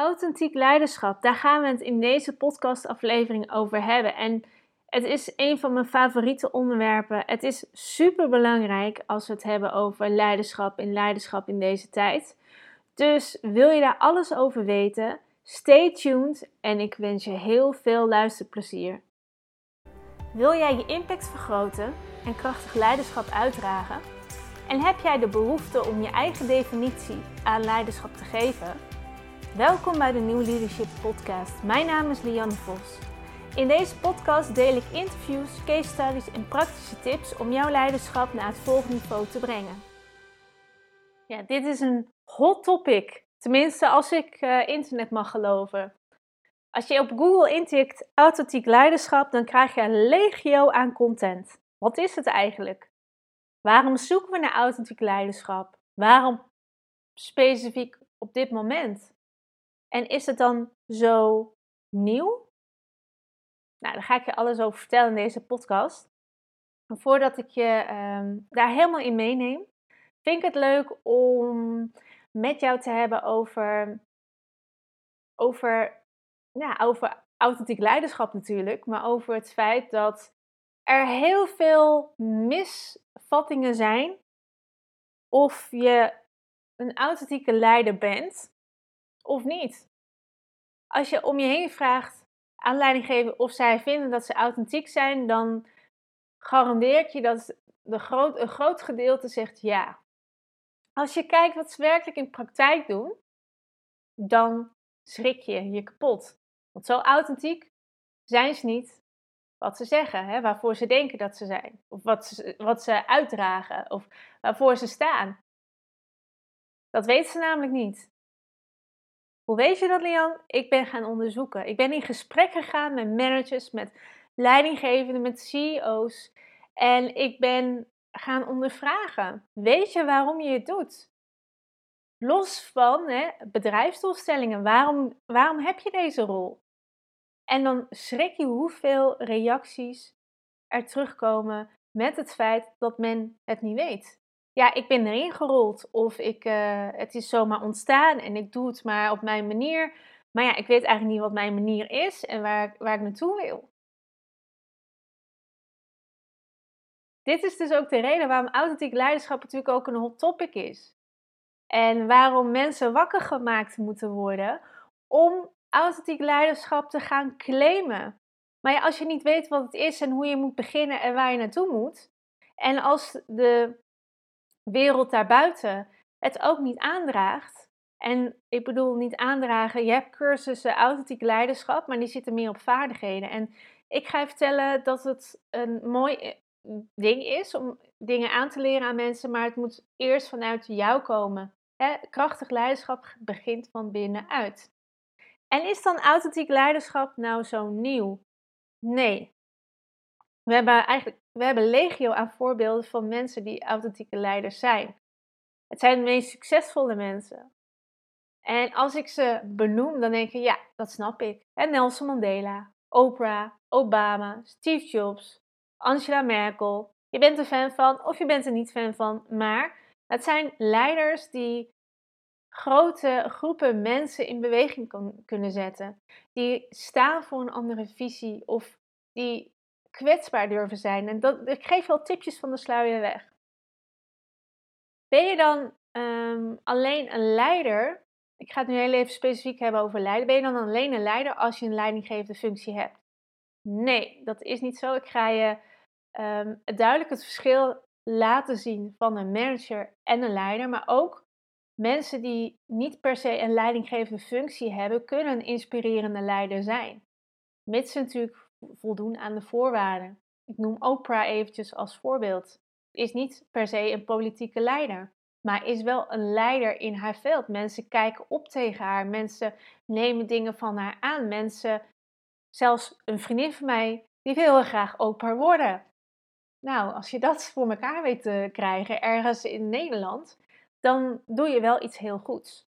Authentiek leiderschap, daar gaan we het in deze podcastaflevering over hebben. En het is een van mijn favoriete onderwerpen. Het is super belangrijk als we het hebben over leiderschap en leiderschap in deze tijd. Dus wil je daar alles over weten? Stay tuned en ik wens je heel veel luisterplezier. Wil jij je impact vergroten en krachtig leiderschap uitdragen? En heb jij de behoefte om je eigen definitie aan leiderschap te geven? Welkom bij de New Leadership Podcast. Mijn naam is Lianne Vos. In deze podcast deel ik interviews, case studies en praktische tips om jouw leiderschap naar het volgende niveau te brengen. Ja, dit is een hot topic. Tenminste, als ik uh, internet mag geloven. Als je op Google intikt authentiek leiderschap, dan krijg je een legio aan content. Wat is het eigenlijk? Waarom zoeken we naar authentiek leiderschap? Waarom specifiek op dit moment? En is het dan zo nieuw? Nou, daar ga ik je alles over vertellen in deze podcast. Voordat ik je um, daar helemaal in meeneem, vind ik het leuk om met jou te hebben over, over, ja, over authentiek leiderschap natuurlijk, maar over het feit dat er heel veel misvattingen zijn of je een authentieke leider bent of niet. Als je om je heen vraagt aanleiding geven of zij vinden dat ze authentiek zijn, dan garandeer ik je dat de groot, een groot gedeelte zegt ja. Als je kijkt wat ze werkelijk in praktijk doen, dan schrik je je kapot. Want zo authentiek zijn ze niet wat ze zeggen, hè, waarvoor ze denken dat ze zijn. Of wat ze, wat ze uitdragen, of waarvoor ze staan. Dat weten ze namelijk niet. Hoe weet je dat, Lian? Ik ben gaan onderzoeken. Ik ben in gesprek gegaan met managers, met leidinggevenden, met CEO's. En ik ben gaan ondervragen. Weet je waarom je het doet? Los van hè, bedrijfsdoelstellingen. Waarom, waarom heb je deze rol? En dan schrik je hoeveel reacties er terugkomen met het feit dat men het niet weet ja, ik ben erin gerold. Of ik, uh, het is zomaar ontstaan en ik doe het maar op mijn manier. Maar ja, ik weet eigenlijk niet wat mijn manier is en waar, waar ik naartoe wil. Dit is dus ook de reden waarom authentiek leiderschap natuurlijk ook een hot topic is. En waarom mensen wakker gemaakt moeten worden om authentiek leiderschap te gaan claimen. Maar ja, als je niet weet wat het is en hoe je moet beginnen en waar je naartoe moet. En als de wereld daarbuiten het ook niet aandraagt. En ik bedoel niet aandragen, je hebt cursussen authentiek leiderschap, maar die zitten meer op vaardigheden. En ik ga je vertellen dat het een mooi eh, ding is om dingen aan te leren aan mensen, maar het moet eerst vanuit jou komen. Krachtig leiderschap begint van binnenuit. En is dan authentiek leiderschap nou zo nieuw? Nee. We hebben eigenlijk we hebben legio aan voorbeelden van mensen die authentieke leiders zijn. Het zijn de meest succesvolle mensen. En als ik ze benoem, dan denk je, ja, dat snap ik. Nelson Mandela, Oprah, Obama, Steve Jobs, Angela Merkel. Je bent er fan van of je bent er niet fan van, maar het zijn leiders die grote groepen mensen in beweging kunnen zetten. Die staan voor een andere visie of die kwetsbaar durven zijn. En dat, ik geef wel tipjes van de sluier weg. Ben je dan ehm, alleen een leider? Ik ga het nu heel even specifiek hebben over leiden. Ben je dan alleen een leider als je een leidinggevende functie hebt? Nee, dat is niet zo. Ik ga je um, duidelijk het verschil laten zien van een manager en een leider. Maar ook mensen die niet per se een leidinggevende functie hebben, kunnen een inspirerende leider zijn. Mits ze natuurlijk voldoen aan de voorwaarden. Ik noem Oprah eventjes als voorbeeld. Is niet per se een politieke leider, maar is wel een leider in haar veld. Mensen kijken op tegen haar, mensen nemen dingen van haar aan. Mensen, zelfs een vriendin van mij, die wil heel graag Oprah worden. Nou, als je dat voor elkaar weet te krijgen ergens in Nederland, dan doe je wel iets heel goeds.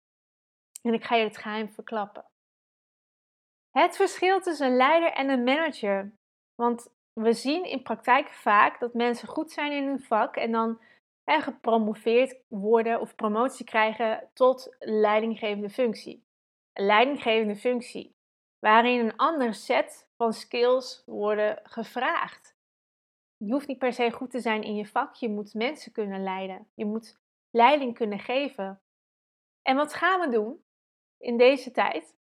En ik ga je het geheim verklappen. Het verschil tussen een leider en een manager. Want we zien in praktijk vaak dat mensen goed zijn in hun vak en dan hè, gepromoveerd worden of promotie krijgen tot leidinggevende functie. een leidinggevende functie, waarin een ander set van skills worden gevraagd. Je hoeft niet per se goed te zijn in je vak, je moet mensen kunnen leiden. Je moet leiding kunnen geven. En wat gaan we doen in deze tijd?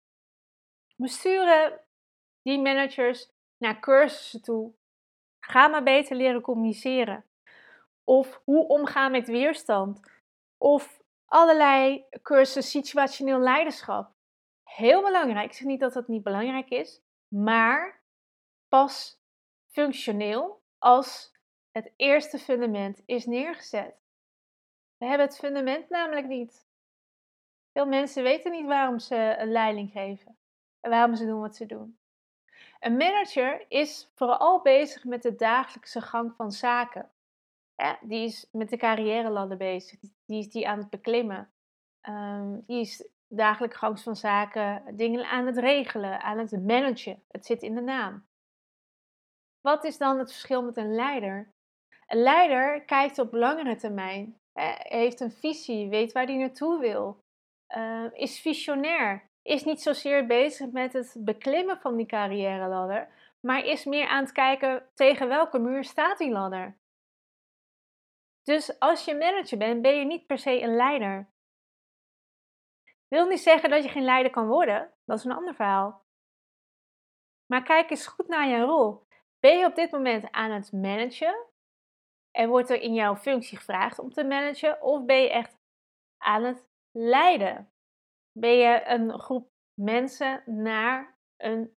We sturen die managers naar cursussen toe. Ga maar beter leren communiceren. Of hoe omgaan met weerstand. Of allerlei cursussen situationeel leiderschap. Heel belangrijk. Ik zeg niet dat dat niet belangrijk is, maar pas functioneel als het eerste fundament is neergezet. We hebben het fundament namelijk niet. Veel mensen weten niet waarom ze een leiding geven en waarom ze doen wat ze doen. Een manager is vooral bezig met de dagelijkse gang van zaken. die is met de carrière bezig, die is die aan het beklimmen. Um, die is dagelijks gang van zaken dingen aan het regelen, aan het managen. Het zit in de naam. Wat is dan het verschil met een leider? Een leider kijkt op langere termijn, heeft een visie, weet waar hij naartoe wil, uh, is visionair, is niet zozeer bezig met het beklimmen van die carrière ladder, maar is meer aan het kijken tegen welke muur staat die ladder. Dus als je manager bent, ben je niet per se een leider. Wil niet zeggen dat je geen leider kan worden, dat is een ander verhaal. Maar kijk eens goed naar je rol. Ben je op dit moment aan het managen? En wordt er in jouw functie gevraagd om te managen? Of ben je echt aan het leiden? Ben je een groep mensen naar een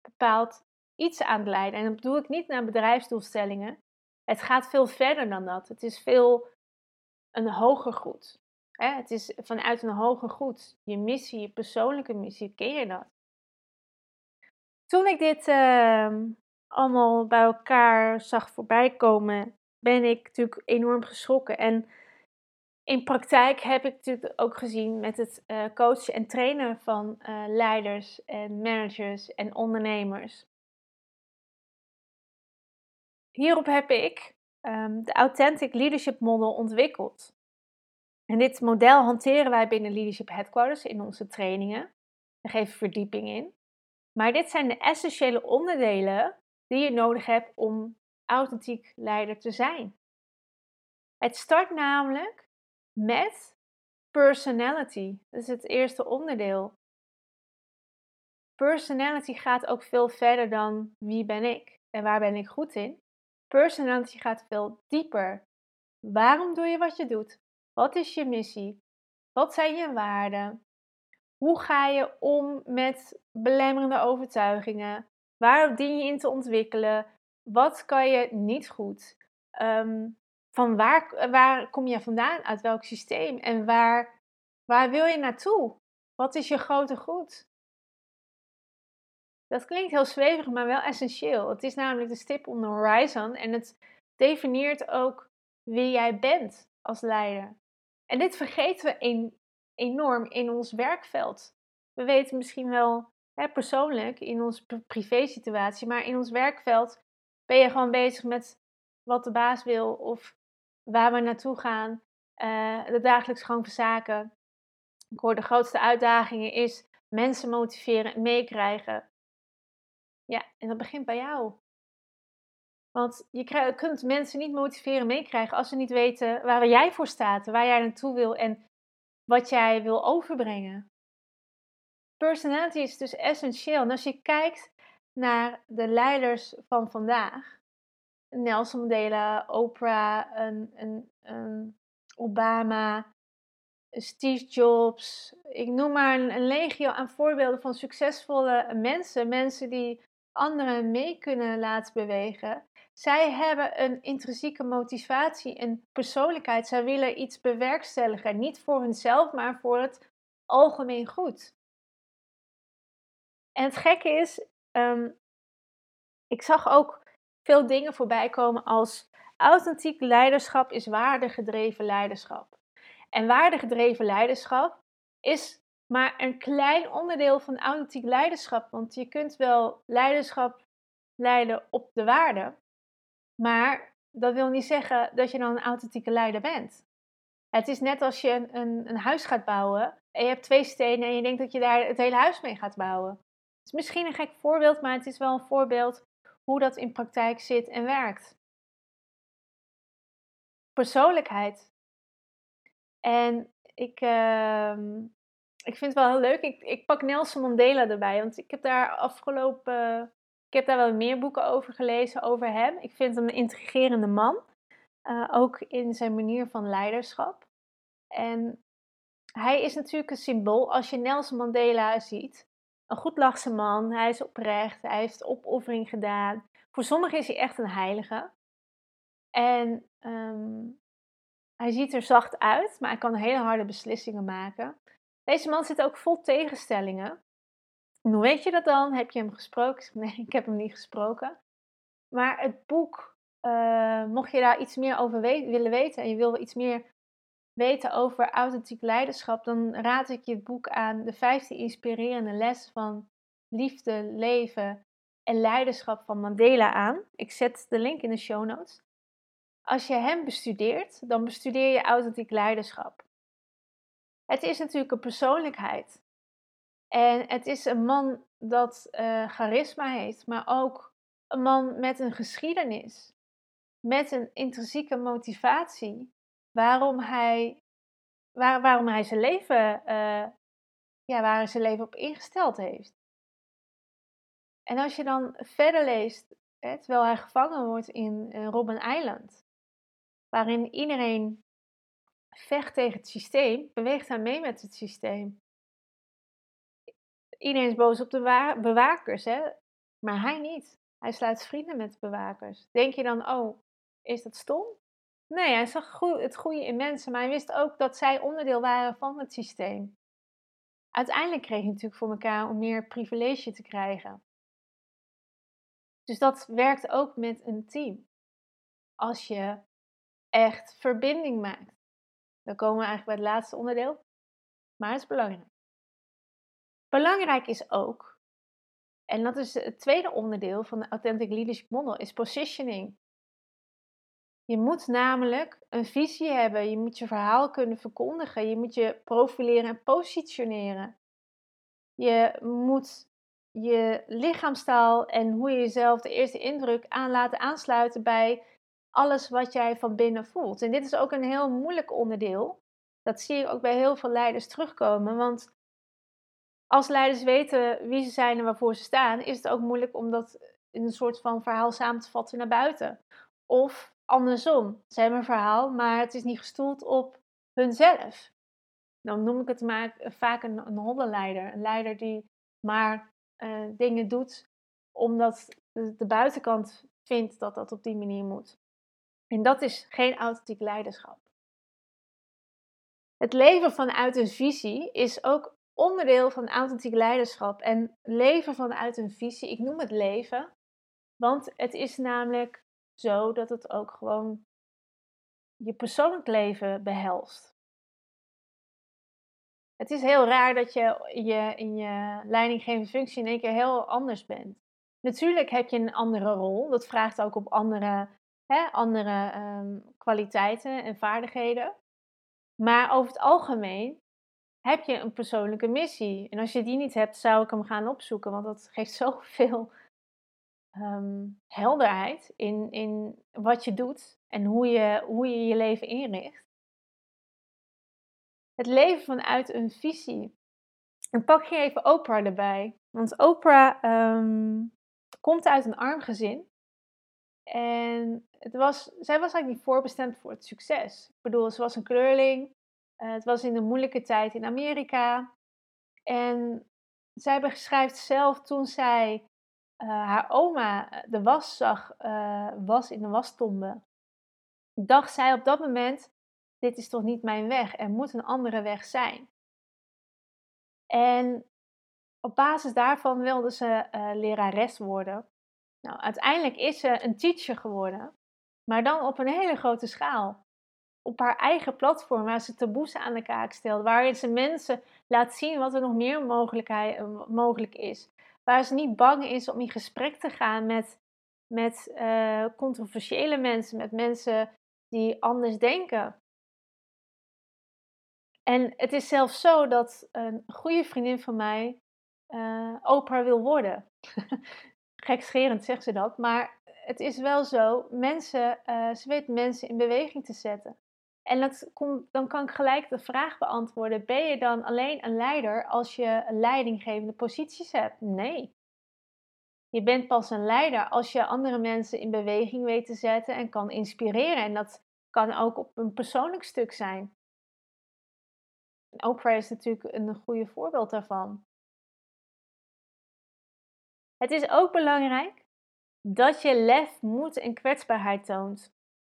bepaald iets aan het leiden? En dan bedoel ik niet naar bedrijfsdoelstellingen. Het gaat veel verder dan dat. Het is veel een hoger goed. Het is vanuit een hoger goed. Je missie, je persoonlijke missie, ken je dat? Toen ik dit ehm, allemaal bij elkaar zag voorbij komen, ben ik natuurlijk enorm geschrokken. En in praktijk heb ik natuurlijk ook gezien met het uh, coachen en trainen van uh, leiders en managers en ondernemers. Hierop heb ik um, de Authentic Leadership Model ontwikkeld. En dit model hanteren wij binnen Leadership Headquarters in onze trainingen. We geven verdieping in. Maar dit zijn de essentiële onderdelen die je nodig hebt om authentiek leider te zijn. Het start namelijk met personality. Dat is het eerste onderdeel. Personality gaat ook veel verder dan wie ben ik en waar ben ik goed in. Personality gaat veel dieper. Waarom doe je wat je doet? Wat is je missie? Wat zijn je waarden? Hoe ga je om met belemmerende overtuigingen? Waar dien je in te ontwikkelen? Wat kan je niet goed? Ehm, van waar, waar kom je vandaan? Uit welk systeem? En waar, waar wil je naartoe? Wat is je grote goed? Dat klinkt heel zweverig, maar wel essentieel. Het is namelijk de stip on the horizon en het definieert ook wie jij bent als leider. En dit vergeten we enorm in ons werkveld. We weten misschien wel hè, persoonlijk in onze privésituatie, maar in ons werkveld ben je gewoon bezig met wat de baas wil of waar we naartoe gaan, uh, de dagelijks gang van zaken. Ik hoor de grootste uitdagingen is mensen motiveren en meekrijgen. Ja, en dat begint bij jou. Want je kunt mensen niet motiveren meekrijgen als ze niet weten waar jij voor staat, waar jij naartoe wil en wat jij wil overbrengen. Personality is dus essentieel. En als je kijkt naar de leiders van vandaag, Nelson Mandela, Oprah, een, een, een Obama, Steve Jobs, ik noem maar een, legio aan voorbeelden van succesvolle mensen, mensen die anderen mee kunnen laten bewegen. Zij hebben een intrinsieke motivatie, een persoonlijkheid. Zij willen iets bewerkstelligen. Niet voor hunzelf, maar voor het algemeen goed. En het gekke is, ehm, ik zag ook veel dingen voorbij komen als authentiek leiderschap is waardegedreven leiderschap. En waardegedreven leiderschap is maar een klein onderdeel van authentiek leiderschap. Want je kunt wel leiderschap leiden op de waarde, maar dat wil niet zeggen dat je dan een authentieke leider bent. Het is net als je een, een, een huis gaat bouwen. en je hebt twee stenen en je denkt dat je daar het hele huis mee gaat bouwen. Het is misschien een gek voorbeeld, maar het is wel een voorbeeld hoe dat in praktijk zit en werkt. Persoonlijkheid. En ik, ehm, ik vind het wel heel leuk. Ik, ik pak Nelson Mandela erbij, want ik heb daar afgelopen. Ik heb daar wel meer boeken over gelezen, over hem. Ik vind hem een intrigerende man. Uh, ook in zijn manier van leiderschap. En hij is natuurlijk een symbool. Als je Nelson Mandela ziet, een goed lachse man, hij is oprecht, hij heeft opoffering gedaan. Voor sommigen is hij echt een heilige. En um, hij ziet er zacht uit, maar hij kan hele harde beslissingen maken. Deze man zit ook vol tegenstellingen. En hoe weet je dat dan? Heb je hem gesproken? Nee, ik heb hem niet gesproken. Maar het boek, uh, mocht je daar iets meer over willen weten en je wil iets meer weten over authentiek leiderschap, dan raad ik je het boek aan De 15 inspirerende lessen van liefde, leven en leiderschap van Mandela aan. Ik zet de link in de show notes. Als je hem bestudeert, dan bestudeer je authentiek leiderschap. Het is natuurlijk een persoonlijkheid. En het is een man dat uh, charisma heeft, maar ook een man met een geschiedenis. Met een intrinsieke motivatie waarom hij, waar, waarom hij zijn leven, uh, ja, waar zijn leven op ingesteld heeft. En als je dan verder leest, hè, terwijl hij gevangen wordt in uh, Robben Island, waarin iedereen vecht tegen het systeem, beweegt hij mee met het systeem. Iedereen is boos op de bewakers, hè? maar hij niet. Hij sluit vrienden met de bewakers. Denk je dan, oh, is dat stom? Nee, hij zag het goede in mensen, maar hij wist ook dat zij onderdeel waren van het systeem. Uiteindelijk kreeg hij natuurlijk voor elkaar om meer privilege te krijgen. Dus dat werkt ook met een team. Als je echt verbinding maakt. Dan komen we eigenlijk bij het laatste onderdeel. Maar het is belangrijk. Belangrijk is ook, en dat is het tweede onderdeel van de Authentic Leadership Model, is positioning. Je moet namelijk een visie hebben. Je moet je verhaal kunnen verkondigen. Je moet je profileren en positioneren. Je moet je lichaamstaal en hoe je jezelf de eerste indruk aan laten aansluiten bij alles wat jij van binnen voelt. En dit is ook een heel moeilijk onderdeel. Dat zie je ook bij heel veel leiders terugkomen. Want als leiders weten wie ze zijn en waarvoor ze staan, is het ook moeilijk om dat in een soort van verhaal samen te vatten naar buiten. Of andersom, ze hebben een verhaal, maar het is niet gestoeld op hunzelf. Dan noem ik het maar vaak een, een hondenleider. Een leider die maar uh, dingen doet omdat de, de buitenkant vindt dat dat op die manier moet. En dat is geen authentiek leiderschap. Het leven vanuit een visie is ook onderdeel van authentiek leiderschap. En leven vanuit een visie, ik noem het leven, want het is namelijk zo dat het ook gewoon je persoonlijk leven behelst. Het is heel raar dat je, je in je leidinggevende functie in één keer heel anders bent. Natuurlijk heb je een andere rol, dat vraagt ook op andere hè, andere ehm, kwaliteiten en vaardigheden. Maar over het algemeen heb je een persoonlijke missie. En als je die niet hebt, zou ik hem gaan opzoeken, want dat geeft zoveel um, helderheid in, in wat je doet en hoe je, hoe je je leven inricht. Het leven vanuit een visie. En pak je even Oprah erbij. Want Oprah um, komt uit een arm gezin. En het was, zij was eigenlijk niet voorbestemd voor het succes. Ik bedoel, ze was een kleurling. Uh, het was in een moeilijke tijd in Amerika. En zij beschrijft zelf toen zij uh, haar oma eh, de was zag, uh, was in de wastombe. Dacht zij op dat moment, dit is toch niet mijn weg, er moet een andere weg zijn. En op basis daarvan wilde ze lerares worden. Nou, uiteindelijk is ze een teacher geworden, maar dan op een hele grote schaal. Op haar eigen platform, waar ze taboes aan de kaak stelt, waarin ze mensen laat zien wat er nog meer eh, mogelijk is. Waar ze niet bang is om in gesprek te gaan met, met uh, controversiële mensen, met mensen die anders denken. En het is zelfs zo dat een goede vriendin van mij uh, wil worden. Gekscherend zegt ze dat, maar het is wel zo. Mensen, uh, ze weet mensen in beweging te zetten. En dat dan kan ik gelijk de vraag beantwoorden: ben je dan alleen een leider als je leidinggevende posities hebt? Nee. Je bent pas een leider als je andere mensen in beweging weet te zetten en kan inspireren. En dat kan ook op een persoonlijk stuk zijn. Oprah is natuurlijk een goede voorbeeld daarvan. Het is ook belangrijk dat je lef, moed en kwetsbaarheid toont.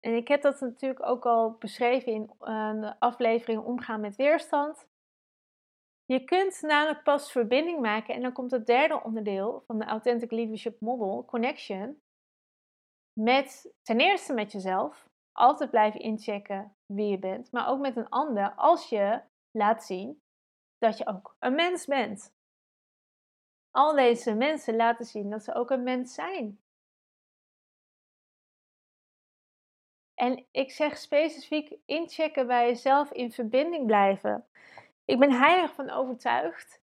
En ik heb dat natuurlijk ook al beschreven in uh, de aflevering Omgaan met weerstand. Je kunt namelijk pas verbinding maken en dan komt het derde onderdeel van de Authentic Leadership Model, connection. Met ten eerste met jezelf, altijd blijven inchecken wie je bent, maar ook met een ander als je laat zien dat je ook een mens bent. Al deze mensen laten zien dat ze ook een mens zijn. En ik zeg specifiek inchecken bij jezelf, in verbinding blijven. Ik ben heilig van overtuigd.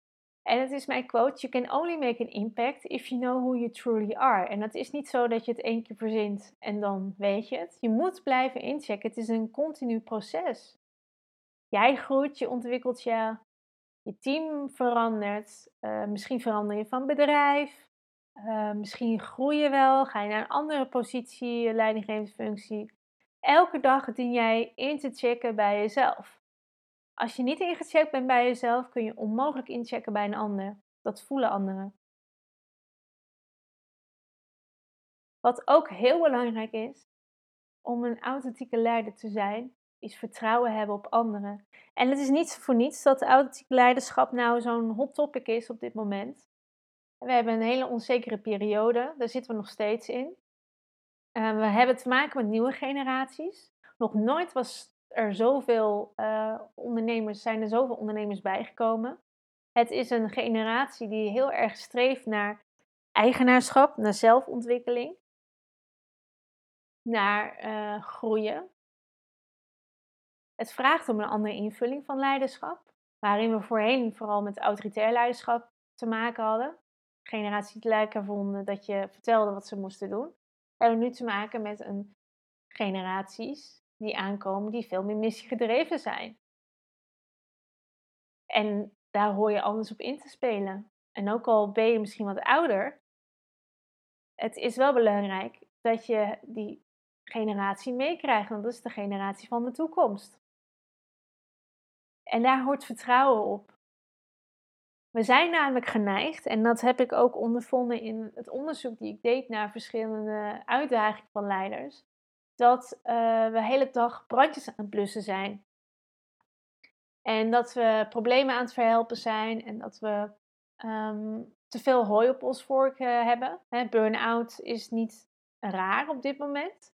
En het is mijn quote: You can only make an impact if you know who you truly are. En dat is niet zo dat je het één keer verzint en dan weet je het. Je moet blijven inchecken. Het is een continu proces. Jij groeit, je ontwikkelt je, je team verandert. Uh, misschien verander je van bedrijf. Uh, misschien groei je wel, ga je naar een andere positie, leidinggevende functie. Elke dag dien jij in te checken bij jezelf. Als je niet ingecheckt bent bij jezelf, kun je onmogelijk inchecken bij een ander. Dat voelen anderen. Wat ook heel belangrijk is om een authentieke leider te zijn, is vertrouwen hebben op anderen. En het is niet voor niets dat authentiek leiderschap nou zo'n hot topic is op dit moment. We hebben een hele onzekere periode, daar zitten we nog steeds in. Uh, we hebben te maken met nieuwe generaties. Nog nooit was er zoveel uh, ondernemers, zijn er zoveel ondernemers bijgekomen. Het is een generatie die heel erg streeft naar eigenaarschap, naar zelfontwikkeling, naar uh, groeien. Het vraagt om een andere invulling van leiderschap, waarin we voorheen vooral met autoritair leiderschap te maken hadden. Generaties die lekker vonden dat je vertelde wat ze moesten doen. Hebben nu te maken met een generaties die aankomen die veel meer missiegedreven zijn. En daar hoor je anders op in te spelen. En ook al ben je misschien wat ouder, het is wel belangrijk dat je die generatie meekrijgt, want dat is de generatie van de toekomst. En daar hoort vertrouwen op. We zijn namelijk geneigd, en dat heb ik ook ondervonden in het onderzoek die ik deed naar verschillende uitdagingen van leiders, dat uh, we de hele dag brandjes aan het blussen zijn. En dat we problemen aan het verhelpen zijn en dat we um, te veel hooi op ons vork uh, hebben. Burn-out is niet raar op dit moment.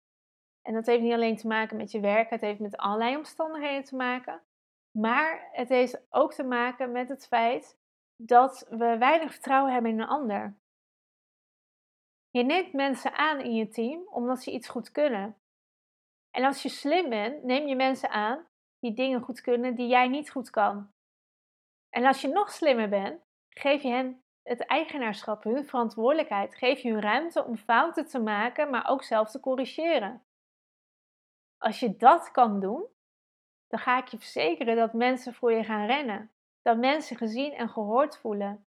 En dat heeft niet alleen te maken met je werk, het heeft met allerlei omstandigheden te maken. Maar het heeft ook te maken met het feit dat we weinig vertrouwen hebben in een ander. Je neemt mensen aan in je team omdat ze iets goed kunnen. En als je slim bent, neem je mensen aan die dingen goed kunnen die jij niet goed kan. En als je nog slimmer bent, geef je hen het eigenaarschap, hun verantwoordelijkheid. Geef je hun ruimte om fouten te maken, maar ook zelf te corrigeren. Als je dat kan doen, dan ga ik je verzekeren dat mensen voor je gaan rennen. Dat mensen gezien en gehoord voelen.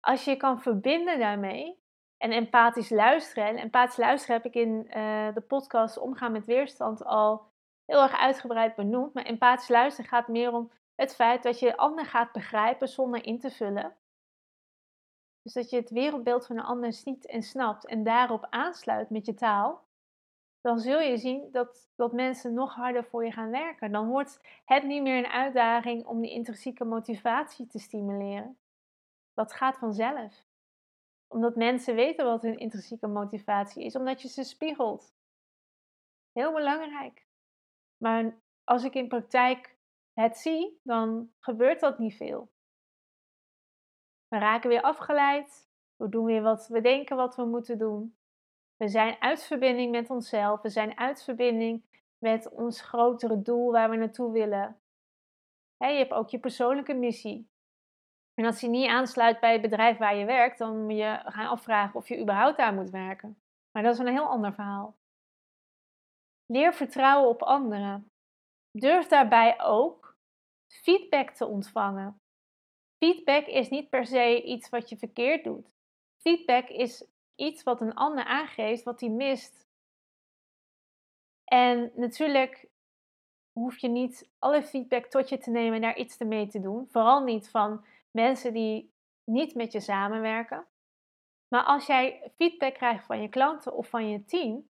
Als je kan verbinden daarmee, en empathisch luisteren. En empathisch luisteren heb ik in uh, de podcast Omgaan met Weerstand al heel erg uitgebreid benoemd. Maar empathisch luisteren gaat meer om het feit dat je de ander gaat begrijpen zonder in te vullen. Dus dat je het wereldbeeld van de ander ziet en snapt en daarop aansluit met je taal. Dan zul je zien dat, dat mensen nog harder voor je gaan werken. Dan wordt het niet meer een uitdaging om die intrinsieke motivatie te stimuleren. Dat gaat vanzelf omdat mensen weten wat hun intrinsieke motivatie is, omdat je ze spiegelt. Heel belangrijk. Maar als ik in praktijk het zie, dan gebeurt dat niet veel. We raken weer afgeleid. We doen weer wat we denken wat we moeten doen. We zijn uit verbinding met onszelf. We zijn uit verbinding met ons grotere doel waar we naartoe willen. je hebt ook je persoonlijke missie. En als die niet aansluit bij het bedrijf waar je werkt, dan moet je gaan afvragen of je überhaupt daar moet werken. Maar dat is een heel ander verhaal. Leer vertrouwen op anderen. Durf daarbij ook feedback te ontvangen. Feedback is niet per se iets wat je verkeerd doet. Feedback is iets wat een ander aangeeft wat hij mist. En natuurlijk hoef je niet alle feedback tot je te nemen en daar iets mee te doen. Vooral niet van mensen die niet met je samenwerken. Maar als jij feedback krijgt van je klanten of van je team,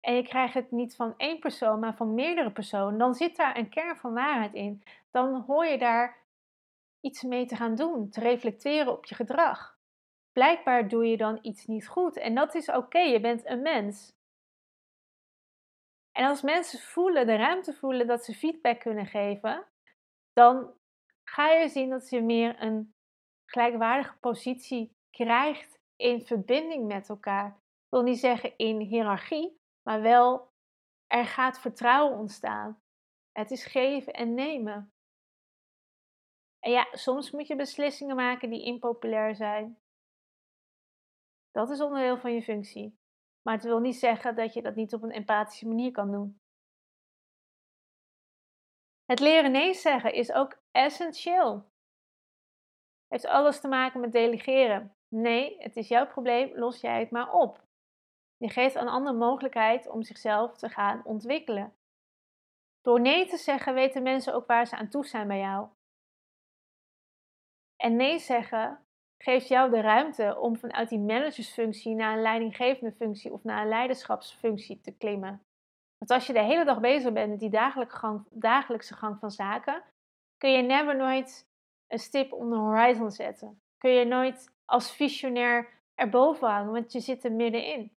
en je krijgt het niet van één persoon, maar van meerdere personen, dan zit daar een kern van waarheid in. Dan hoor je daar iets mee te gaan doen, te reflecteren op je gedrag. Blijkbaar doe je dan iets niet goed en dat is oké, je bent een mens. En als mensen voelen, de ruimte voelen dat ze feedback kunnen geven, dan ga je zien dat je meer een gelijkwaardige positie krijgt in verbinding met elkaar. Ik wil niet zeggen in hiërarchie, maar wel er gaat vertrouwen ontstaan. Het is geven en nemen. En ja, soms moet je beslissingen maken die impopulair zijn. Dat is onderdeel van je functie. Maar het wil niet zeggen dat je dat niet op een empathische manier kan doen. Het leren nee zeggen is ook essentieel. Heeft alles te maken met delegeren. Nee, het is jouw probleem, los jij het maar op. Je geeft een ander mogelijkheid om zichzelf te gaan ontwikkelen. Door nee te zeggen weten mensen ook waar ze aan toe zijn bij jou. En nee zeggen geeft jou de ruimte om vanuit die managersfunctie naar een leidinggevende functie of naar een leiderschapsfunctie te klimmen. Want als je de hele dag bezig bent met die dagelijkse gang, dagelijkse gang van zaken, kun je never nooit een stip on the horizon zetten. Kun je nooit als visionair erboven hangen, want je zit er middenin.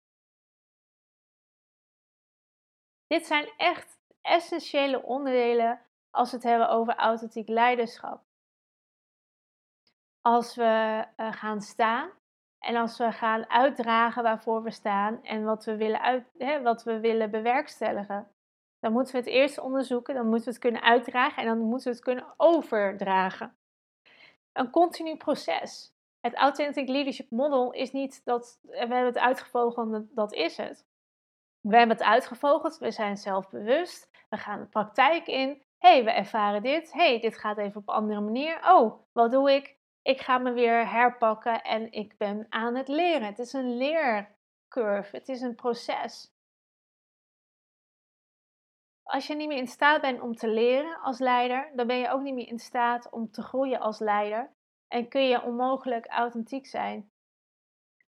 Dit zijn echt essentiële onderdelen als we het hebben over authentiek leiderschap. Als we uh, gaan staan en als we gaan uitdragen waarvoor we staan en wat we willen, uit, hè, wat we willen bewerkstelligen, dan moeten we het eerst onderzoeken, dan moeten we het kunnen uitdragen en dan moeten we het kunnen overdragen. Een continu proces. Het Authentic Leadership Model is niet dat we hebben het uitgevogeld, dat is het. We hebben het uitgevogeld, we zijn zelfbewust, we gaan de praktijk in. hey, we ervaren dit. hey, dit gaat even op een andere manier. Oh, wat doe ik? Ik ga me weer herpakken en ik ben aan het leren. Het is een leercurve, het is een proces. Als je niet meer in staat bent om te leren als leider, dan ben je ook niet meer in staat om te groeien als leider. En kun je onmogelijk authentiek zijn.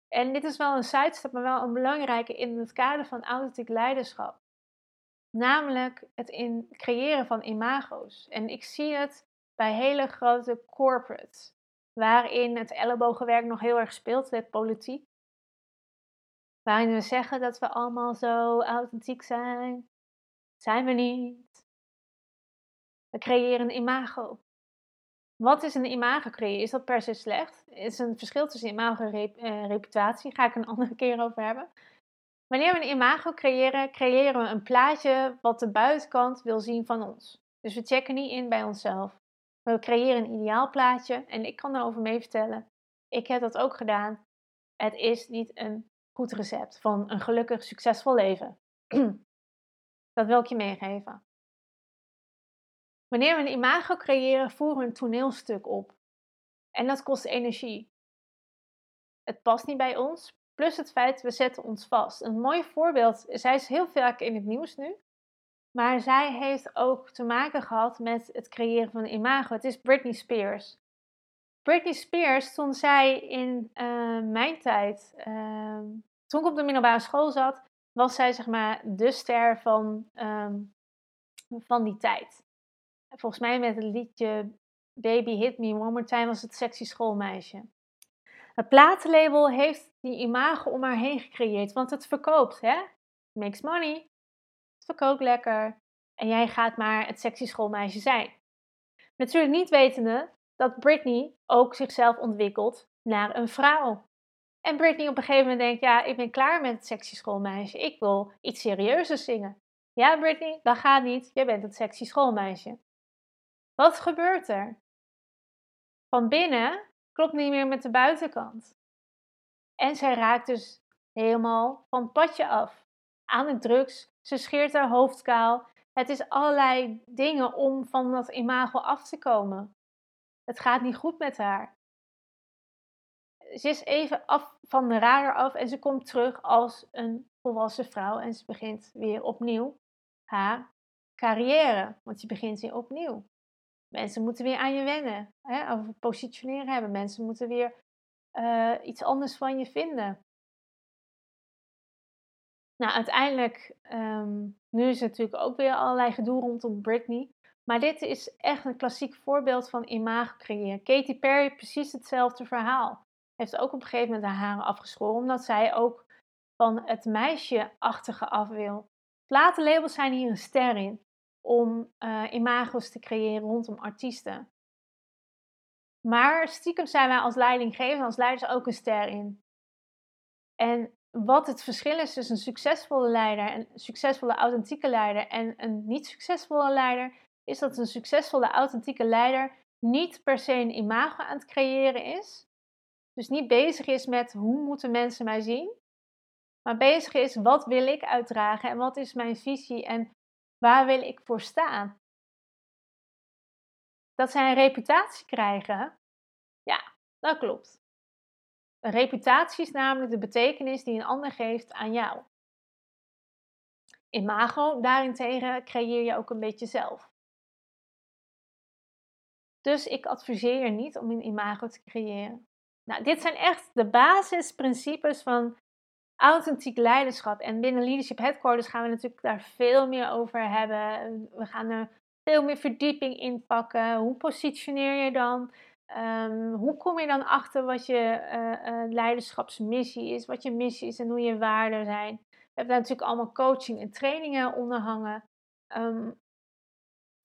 En dit is wel een sidestep, maar wel een belangrijke in het kader van authentiek leiderschap. Namelijk het creëren van imago's. En ik zie het bij hele grote corporates, waarin het ellebogenwerk nog heel erg speelt, met politiek. Waarin we zeggen dat we allemaal zo authentiek zijn. Zijn we niet. We creëren een imago. Wat is een imago creëren? Is dat per se slecht? Is een verschil tussen imago en reputatie? Ga ik een andere keer over hebben. Wanneer we een imago creëren, creëren we een plaatje wat de buitenkant wil zien van ons. Dus we checken niet in bij onszelf. We creëren een ideaal plaatje en ik kan daarover mee vertellen. Ik heb dat ook gedaan. Het is niet een goed recept van een gelukkig, succesvol leven. dat wil ik je meegeven. Wanneer we een imago creëren, voeren we een toneelstuk op. En dat kost energie. Het past niet bij ons. Plus het feit, we zetten ons vast. Een mooi voorbeeld, zij is heel vaak in het nieuws nu. Maar zij heeft ook te maken gehad met het creëren van een imago. Het is Britney Spears. Britney Spears, toen zij in uh, mijn tijd, uh, toen ik op de middelbare school zat, was zij zeg maar de ster van, um, van die tijd volgens mij met het liedje Baby Hit Me One More Time was het sexy schoolmeisje. Het platenlabel heeft die imago om haar heen gecreëerd, want het verkoopt, hè? Makes money. Het verkoopt lekker. En jij gaat maar het sexy schoolmeisje zijn. Natuurlijk niet wetende dat Britney ook zichzelf ontwikkelt naar een vrouw. En Britney op een gegeven moment denkt, ja, ik ben klaar met het sexy schoolmeisje. Ik wil iets serieuzers zingen. Ja, Britney, dat gaat niet. Jij bent het sexy schoolmeisje. Wat gebeurt er? Van binnen klopt niet meer met de buitenkant. En zij raakt dus helemaal van het padje af. Aan de drugs, ze scheert haar hoofd kaal. Het is allerlei dingen om van dat imago af te komen. Het gaat niet goed met haar. Ze is even af van de radar af en ze komt terug als een volwassen vrouw en ze begint weer opnieuw haar carrière. Want je begint weer opnieuw. Mensen moeten weer aan je wennen, hè, of positioneren hebben. Mensen moeten weer uh, iets anders van je vinden. Nou, uiteindelijk, um, nu is er natuurlijk ook weer allerlei gedoe rondom Britney. Maar dit is echt een klassiek voorbeeld van imago creëren. Katy Perry, precies hetzelfde verhaal. Heeft ook op een gegeven moment haar haren afgeschoren, omdat zij ook van het meisje-achtige af wil. Platenlabels zijn hier een ster in om uh, imago's te creëren rondom artiesten. Maar stiekem zijn wij als leidinggevende, als leiders ook een ster in. En wat het verschil is tussen een succesvolle leider, een succesvolle authentieke leider en een niet succesvolle leider, is dat een succesvolle authentieke leider niet per se een imago aan het creëren is. Dus niet bezig is met hoe moeten mensen mij zien, maar bezig is wat wil ik uitdragen en wat is mijn visie en waar wil ik voor staan. Dat zij een reputatie krijgen, ja, dat klopt. Een reputatie is namelijk de betekenis die een ander geeft aan jou. Imago daarentegen creëer je ook een beetje zelf. Dus ik adviseer je niet om een imago te creëren. Nou, dit zijn echt de basisprincipes van authentiek leiderschap. En binnen Leadership Headquarters gaan we natuurlijk daar veel meer over hebben. We gaan er veel meer verdieping in pakken. Hoe positioneer je dan? Um, hoe kom je dan achter wat je uh, uh, leiderschapsmissie is, wat je missie is en hoe je waarden zijn? We hebben daar natuurlijk allemaal coaching en trainingen onder hangen. Um,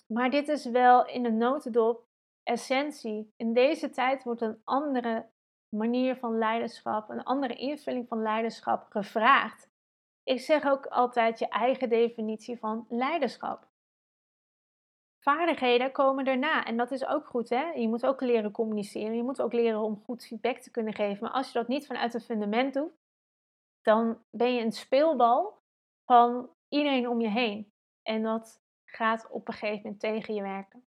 maar dit is wel in de notendop essentie. In deze tijd wordt een andere manier van leiderschap, een andere invulling van leiderschap gevraagd. Ik zeg ook altijd je eigen definitie van leiderschap. Vaardigheden komen daarna en dat is ook goed. Hè? Je moet ook leren communiceren, je moet ook leren om goed feedback te kunnen geven. Maar als je dat niet vanuit een fundament doet, dan ben je een speelbal van iedereen om je heen. En dat gaat op een gegeven moment tegen je werken.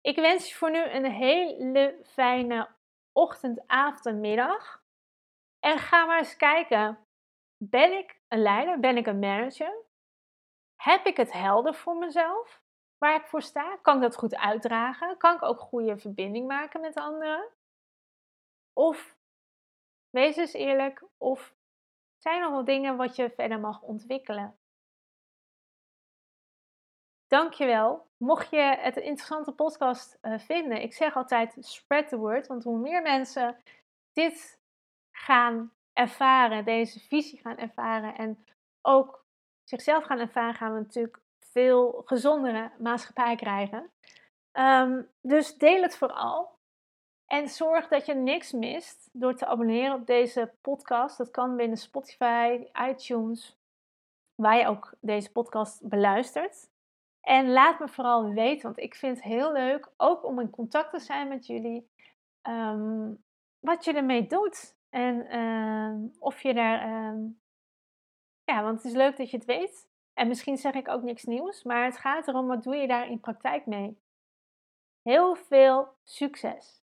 Ik wens je voor nu een hele fijne ochtend, avond middag. En ga maar eens kijken. Ben ik een leider? Ben ik een manager? Heb ik het helder voor mezelf? Waar ik voor sta? Kan ik dat goed uitdragen? Kan ik ook goede verbinding maken met anderen? Of, wees eens eerlijk, of zijn er nog dingen wat je verder mag ontwikkelen? Dankjewel. Mocht je het een interessante podcast uh, vinden, ik zeg altijd spread the word, want hoe meer mensen dit gaan ervaren, deze visie gaan ervaren en ook zichzelf gaan ervaren, gaan we natuurlijk veel gezondere maatschappij krijgen. Um, dus deel het vooral. En zorg dat je niks mist door te abonneren op deze podcast. Dat kan binnen Spotify, iTunes, waar je ook deze podcast beluistert. En laat me vooral weten, want ik vind het heel leuk, ook om in contact te zijn met jullie, um, wat je ermee doet. En uh, of je daar, ja, want het is leuk dat je het weet. En misschien zeg ik ook niks nieuws, maar het gaat erom, wat doe je daar in praktijk mee? Heel veel succes!